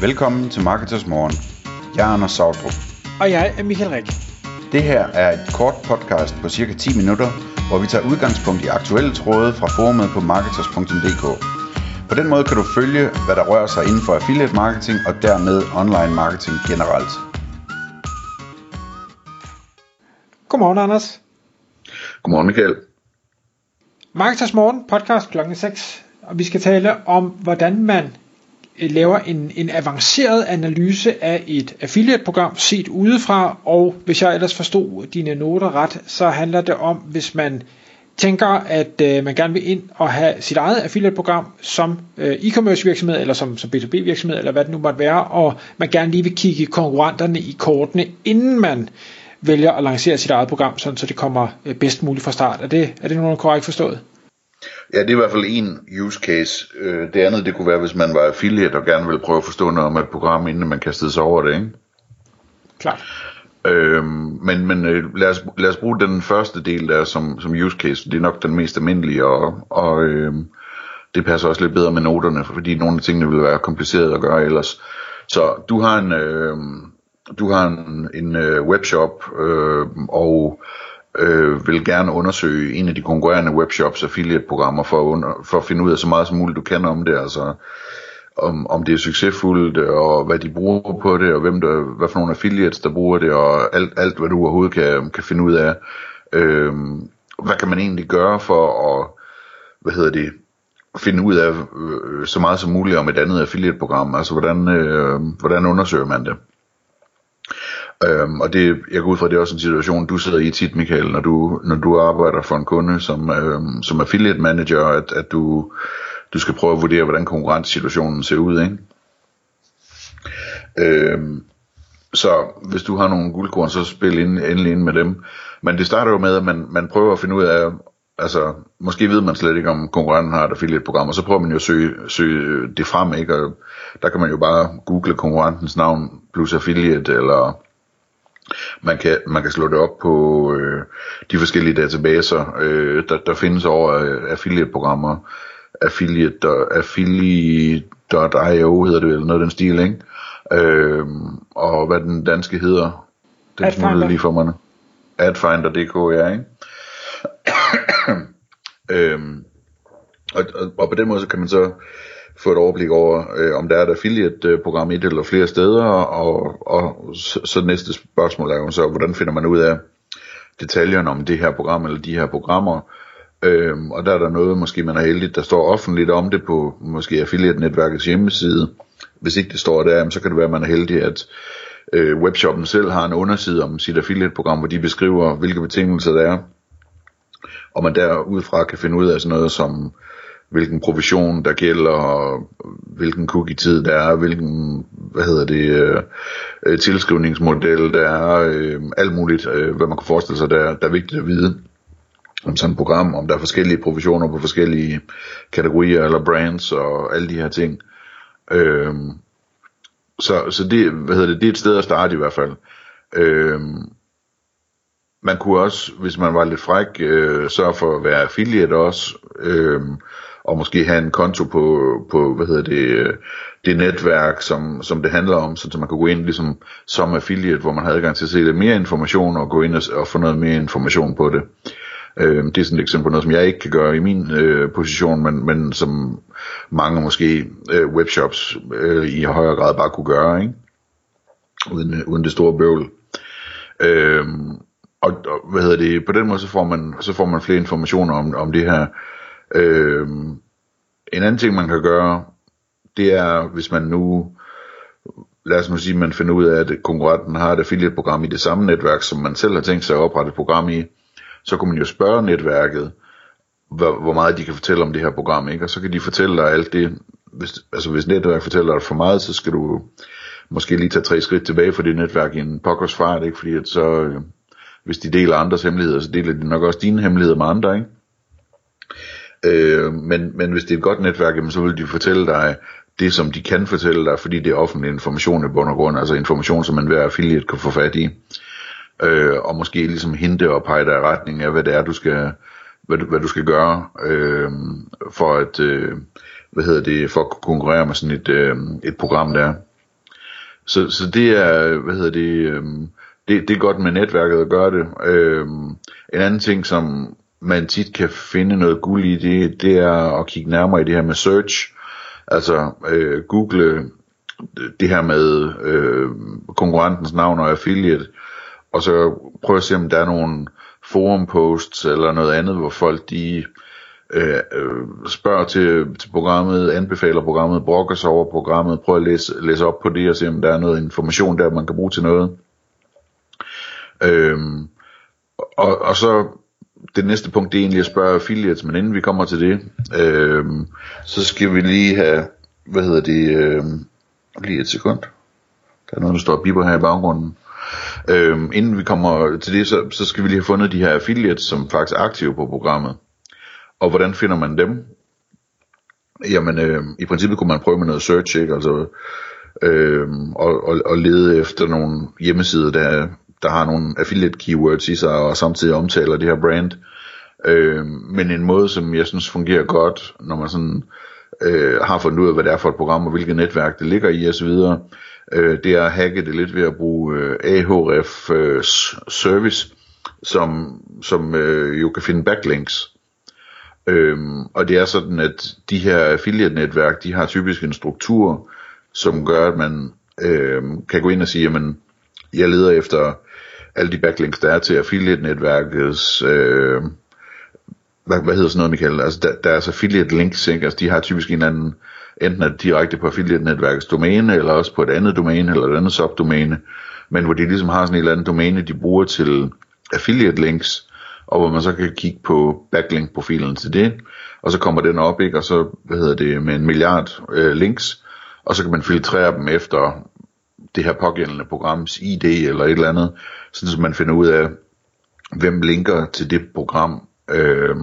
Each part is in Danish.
Velkommen til Marketers Morgen. Jeg er Anders Sautrup. Og jeg er Michael Rik. Det her er et kort podcast på cirka 10 minutter, hvor vi tager udgangspunkt i aktuelle tråde fra forumet på marketers.dk. På den måde kan du følge, hvad der rører sig inden for affiliate marketing og dermed online marketing generelt. Godmorgen, Anders. Godmorgen, Michael. Marketers Morgen, podcast klokken 6. Og vi skal tale om, hvordan man Øh, laver en, en avanceret analyse af et affiliate-program set udefra, og hvis jeg ellers forstod dine noter ret, så handler det om, hvis man tænker, at øh, man gerne vil ind og have sit eget affiliate-program som øh, e-commerce virksomhed, eller som, som B2B virksomhed, eller hvad det nu måtte være, og man gerne lige vil kigge konkurrenterne i kortene, inden man vælger at lancere sit eget program, sådan, så det kommer øh, bedst muligt fra start. Er det, er det nogen korrekt forstået? Ja, det er i hvert fald en use case. Øh, det andet, det kunne være, hvis man var affiliate og gerne ville prøve at forstå noget om et program, inden man kastede sig over det, ikke? Klart. Øhm, men men øh, lad, os, lad os bruge den første del der som, som use case. Det er nok den mest almindelige, og, og øh, det passer også lidt bedre med noterne, fordi nogle af tingene vil være komplicerede at gøre ellers. Så du har en, øh, du har en, en øh, webshop, øh, og øh, Øh, vil gerne undersøge en af de konkurrerende webshops affiliate-programmer for at, under, for at finde ud af så meget som muligt du kan om det, altså om, om det er succesfuldt, og hvad de bruger på det, og hvem der, hvad for nogle affiliates, der bruger det, og alt, alt hvad du overhovedet kan, kan finde ud af. Øh, hvad kan man egentlig gøre for at, hvad hedder det, finde ud af øh, øh så meget som muligt om et andet affiliate-program, altså hvordan, øh, hvordan undersøger man det? Øhm, og det, jeg går ud fra, at det er også en situation, du sidder i tit, Michael, når du, når du arbejder for en kunde som, øhm, som affiliate manager, at, at du, du skal prøve at vurdere, hvordan konkurrencesituationen ser ud, ikke? Øhm, så hvis du har nogle guldkorn, så spil ind, endelig ind med dem. Men det starter jo med, at man, man prøver at finde ud af, altså måske ved man slet ikke, om konkurrenten har et affiliate-program, og så prøver man jo at søge, søge det frem, ikke? Og der kan man jo bare google konkurrentens navn plus affiliate, eller man kan, man kan slå det op på øh, de forskellige databaser. Øh, der, der findes over øh, affiliate-programmer. Affiliate, affiliate.io hedder det, eller noget af den stil, ikke? Øh, og hvad den danske hedder, den smuttede lige for mig. Adfinder.dk, ja, ikke? øhm, og, og, og på den måde så kan man så få et overblik over, øh, om der er et affiliate-program et eller flere steder, og, og så, så næste spørgsmål er jo så, hvordan finder man ud af detaljerne om det her program eller de her programmer, øhm, og der er der noget, måske man er heldig, der står offentligt om det på måske affiliate-netværkets hjemmeside. Hvis ikke det står der, så kan det være, at man er heldig, at øh, webshoppen selv har en underside om sit affiliate-program, hvor de beskriver, hvilke betingelser der er, og man derudfra kan finde ud af sådan noget som hvilken provision der gælder, og hvilken cookie-tid der er, hvilken, hvad hedder det, øh, øh tilskrivningsmodel der er, øh, alt muligt, øh, hvad man kan forestille sig, der, der er vigtigt at vide om sådan et program, om der er forskellige provisioner på forskellige kategorier eller brands og alle de her ting. Øh, så, så det, hvad hedder det, det er et sted at starte i hvert fald. Øh, man kunne også, hvis man var lidt fræk, øh, sørge for at være affiliate også, øh, og måske have en konto på, på hvad hedder det, øh, det netværk, som, som det handler om, så man kan gå ind ligesom som affiliate, hvor man har adgang til at se lidt mere information, og gå ind og, og få noget mere information på det. Øh, det er sådan et eksempel på noget, som jeg ikke kan gøre i min øh, position, men, men som mange måske øh, webshops øh, i højere grad bare kunne gøre, ikke? Uden, øh, uden det store bøvl. Øh, og, og hvad hedder det, på den måde så får man, så får man flere informationer om, om det her. Øh, en anden ting man kan gøre, det er hvis man nu, lad os nu sige, man finder ud af, at konkurrenten har et affiliate-program i det samme netværk, som man selv har tænkt sig at oprette et program i, så kan man jo spørge netværket, hvor, hvor meget de kan fortælle om det her program, ikke? Og så kan de fortælle dig alt det, hvis, altså hvis netværket fortæller dig for meget, så skal du måske lige tage tre skridt tilbage for det netværk i en pokkers fart, ikke? Fordi at så, øh, hvis de deler andres hemmeligheder, så deler de nok også dine hemmeligheder med andre, ikke? Øh, men, men hvis det er et godt netværk, jamen, så vil de fortælle dig det, som de kan fortælle dig, fordi det er offentlig information i bund og grund, altså information, som man hver affiliate kan få fat i. Øh, og måske ligesom hente og pege dig i retning af, hvad det er, du skal, hvad, du, hvad du skal gøre, øh, for at, øh, hvad hedder det, for at konkurrere med sådan et, øh, et program der. så, så det er, hvad hedder det, øh, det, det er godt med netværket at gøre det. Øh, en anden ting, som man tit kan finde noget guld i, det, det er at kigge nærmere i det her med search. Altså øh, google øh, det her med øh, konkurrentens navn og affiliate, og så prøve at se, om der er nogle forum posts eller noget andet, hvor folk de øh, øh, spørger til, til programmet, anbefaler programmet, brokker sig over programmet, prøver at læse, læse op på det og se, om der er noget information der, man kan bruge til noget. Øh, og, og så det næste punkt, det er egentlig at spørge affiliates, men inden vi kommer til det, øh, så skal vi lige have, hvad hedder det, øh, lige et sekund. Der er noget, der står biber her i baggrunden. Øh, inden vi kommer til det, så, så skal vi lige have fundet de her affiliates, som faktisk er aktive på programmet. Og hvordan finder man dem? Jamen, øh, i princippet kunne man prøve med noget search, ikke? Altså, øh, og, og, og lede efter nogle hjemmesider, der, der har nogle affiliate keywords i sig, og samtidig omtaler det her brand. Øh, men en måde, som jeg synes fungerer godt, når man sådan øh, har fundet ud af, hvad det er for et program, og hvilket netværk det ligger i osv., øh, det er at hacke det lidt ved at bruge øh, Ahref øh, service, som, som øh, jo kan finde backlinks. Øhm, og det er sådan, at de her affiliate-netværk, de har typisk en struktur, som gør, at man øh, kan gå ind og sige, jamen, jeg leder efter alle de backlinks, der er til affiliate-netværkets, øh, hvad, hvad hedder sådan noget, Michael? Altså, der, der er affiliate links, ikke? Altså, de har typisk en eller anden, enten er direkte på affiliate-netværkets domæne, eller også på et andet domæne, eller et andet subdomæne, men hvor de ligesom har sådan et eller andet domæne, de bruger til affiliate links, og hvor man så kan kigge på backlink-profilen til det, og så kommer den op, ikke? og så, hvad hedder det, med en milliard øh, links, og så kan man filtrere dem efter det her pågældende programs ID eller et eller andet, sådan så man finder ud af, hvem linker til det program, øh,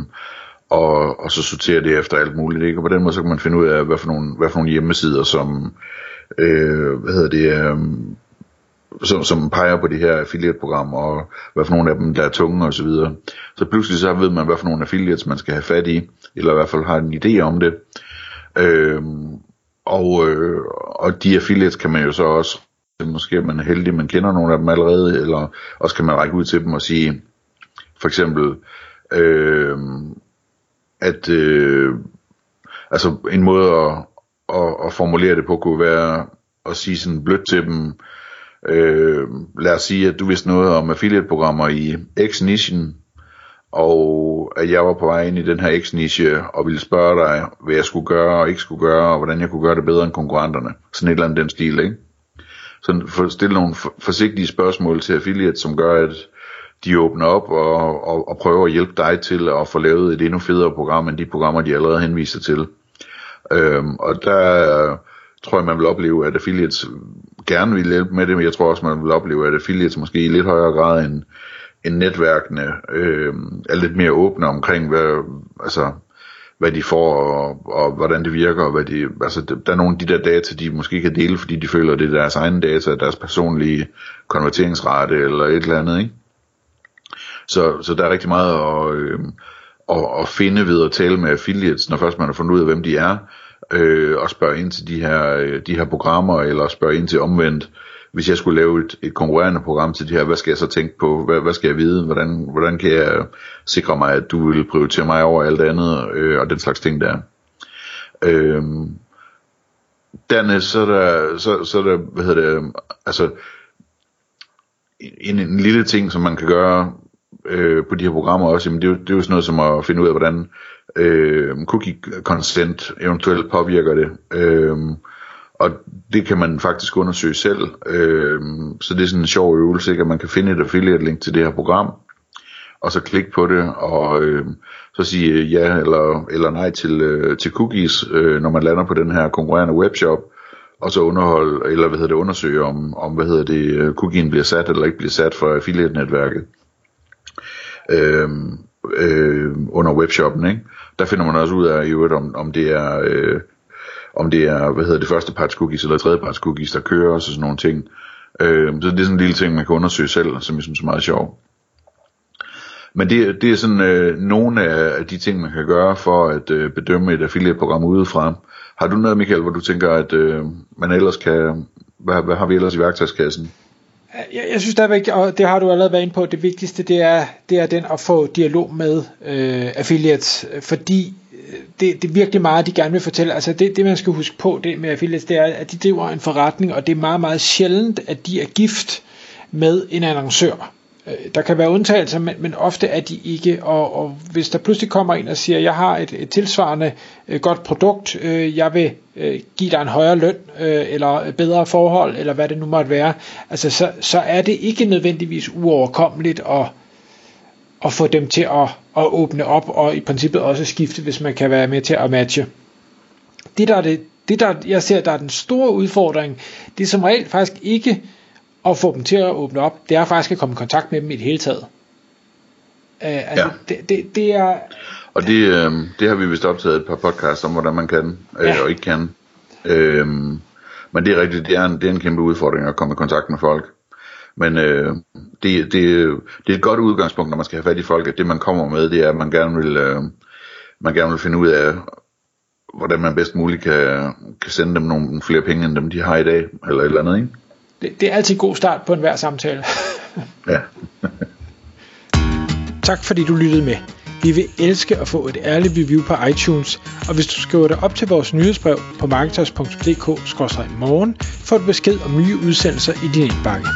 og, og så sorterer det efter alt muligt, ikke? og på den måde så kan man finde ud af, hvad for nogle, hvad for nogle hjemmesider, som, øh, hvad hedder det, øh, som, som peger på de her affiliate-programmer, og hvad for nogle af dem, der er tunge og så videre. Så pludselig så ved man, hvad for nogle affiliates man skal have fat i, eller i hvert fald har en idé om det. Øh, og, øh, og de affiliates kan man jo så også, måske er man heldig, man kender nogle af dem allerede, eller også kan man række ud til dem og sige, for eksempel, øh, at øh, altså en måde at, at, at formulere det på kunne være at sige sådan blødt til dem, øh, lad os sige, at du vidste noget om affiliate-programmer i X-nichen, og at jeg var på vej ind i den her X-niche, og ville spørge dig, hvad jeg skulle gøre og ikke skulle gøre, og hvordan jeg kunne gøre det bedre end konkurrenterne. Sådan et eller andet den stil, ikke? Sådan for, stille nogle forsigtige spørgsmål til affiliate, som gør, at de åbner op og, og, og prøver at hjælpe dig til at få lavet et endnu federe program, end de programmer, de allerede henviser til. Øhm, og der tror jeg, man vil opleve, at affiliates gerne vil hjælpe med det, men jeg tror også, man vil opleve, at affiliates måske i lidt højere grad end, end netværkene øh, er lidt mere åbne omkring, hvad, altså, hvad de får, og, og hvordan det virker, og hvad de, altså, der er nogle af de der data, de måske kan dele, fordi de føler, det er deres egne data, deres personlige konverteringsrate, eller et eller andet, ikke? Så, så der er rigtig meget at, øh, at, at finde ved at tale med affiliates, når først man har fundet ud af, hvem de er, øh, og spørge ind til de her, øh, de her programmer, eller spørge ind til omvendt, hvis jeg skulle lave et, et konkurrerende program til det her, hvad skal jeg så tænke på, hvad, hvad skal jeg vide, hvordan, hvordan kan jeg sikre mig, at du vil prioritere mig over alt andet, øh, og den slags ting der. Øh, dernæst så er der, så, så er der, hvad hedder det, altså, en, en lille ting, som man kan gøre øh, på de her programmer også, jamen det, er jo, det er jo sådan noget som at finde ud af, hvordan øh, cookie consent eventuelt påvirker det. Øh, og det kan man faktisk undersøge selv. Øh, så det er sådan en sjov øvelse, ikke? at man kan finde et affiliate link til det her program, og så klikke på det, og øh, så sige øh, ja eller, eller nej til, øh, til cookies, øh, når man lander på den her konkurrerende webshop, og så underholde, eller hvad hedder det, undersøge om, om hvad hedder det, øh, cookien bliver sat eller ikke bliver sat for affiliate-netværket. Øh, øh, under webshoppen, ikke? Der finder man også ud af, i øvrigt, om, om det er, øh, om det er, hvad hedder det, første parts cookies eller tredje parts cookies, der kører og sådan nogle ting. Øh, så det er sådan en lille ting, man kan undersøge selv, som jeg synes er meget sjov. Men det, det er sådan øh, nogle af de ting, man kan gøre for at øh, bedømme et affiliate-program udefra. Har du noget, Michael, hvor du tænker, at øh, man ellers kan hvad, hvad har vi ellers i værktøjskassen? Jeg, jeg synes stadigvæk, og det har du allerede været inde på, det vigtigste det er, det er den at få dialog med øh, affiliates, fordi det, det er virkelig meget, de gerne vil fortælle. Altså det, det man skal huske på det med affiliates, det er, at de driver en forretning, og det er meget, meget sjældent, at de er gift med en annoncør. Øh, der kan være undtagelser, men, men ofte er de ikke, og, og hvis der pludselig kommer en og siger, jeg har et, et tilsvarende øh, godt produkt, øh, jeg vil øh, give dig en højere løn, øh, eller bedre forhold, eller hvad det nu måtte være, altså så, så er det ikke nødvendigvis uoverkommeligt at, at få dem til at, at åbne op, og i princippet også skifte, hvis man kan være med til at matche. Det der er det, det der jeg ser, der er den store udfordring, det er som regel faktisk ikke at få dem til at åbne op, det er faktisk at komme i kontakt med dem i det hele taget. Uh, altså, ja. det, det, det er... Og det, øh, det har vi vist optaget et par podcasts om, hvordan man kan øh, ja. og ikke kan. Øh, men det er rigtigt, det er, en, det er en kæmpe udfordring at komme i kontakt med folk. Men øh, det, det, det er et godt udgangspunkt, når man skal have fat i folk, at det man kommer med, det er, at man gerne vil, øh, man gerne vil finde ud af, hvordan man bedst muligt kan, kan sende dem nogle flere penge, end dem de har i dag, eller et eller andet, ikke? det, det er altid en god start på enhver samtale. ja. tak fordi du lyttede med. Vi vil elske at få et ærligt review på iTunes, og hvis du skriver dig op til vores nyhedsbrev på marketers.dk-morgen, får du besked om nye udsendelser i din indbakke.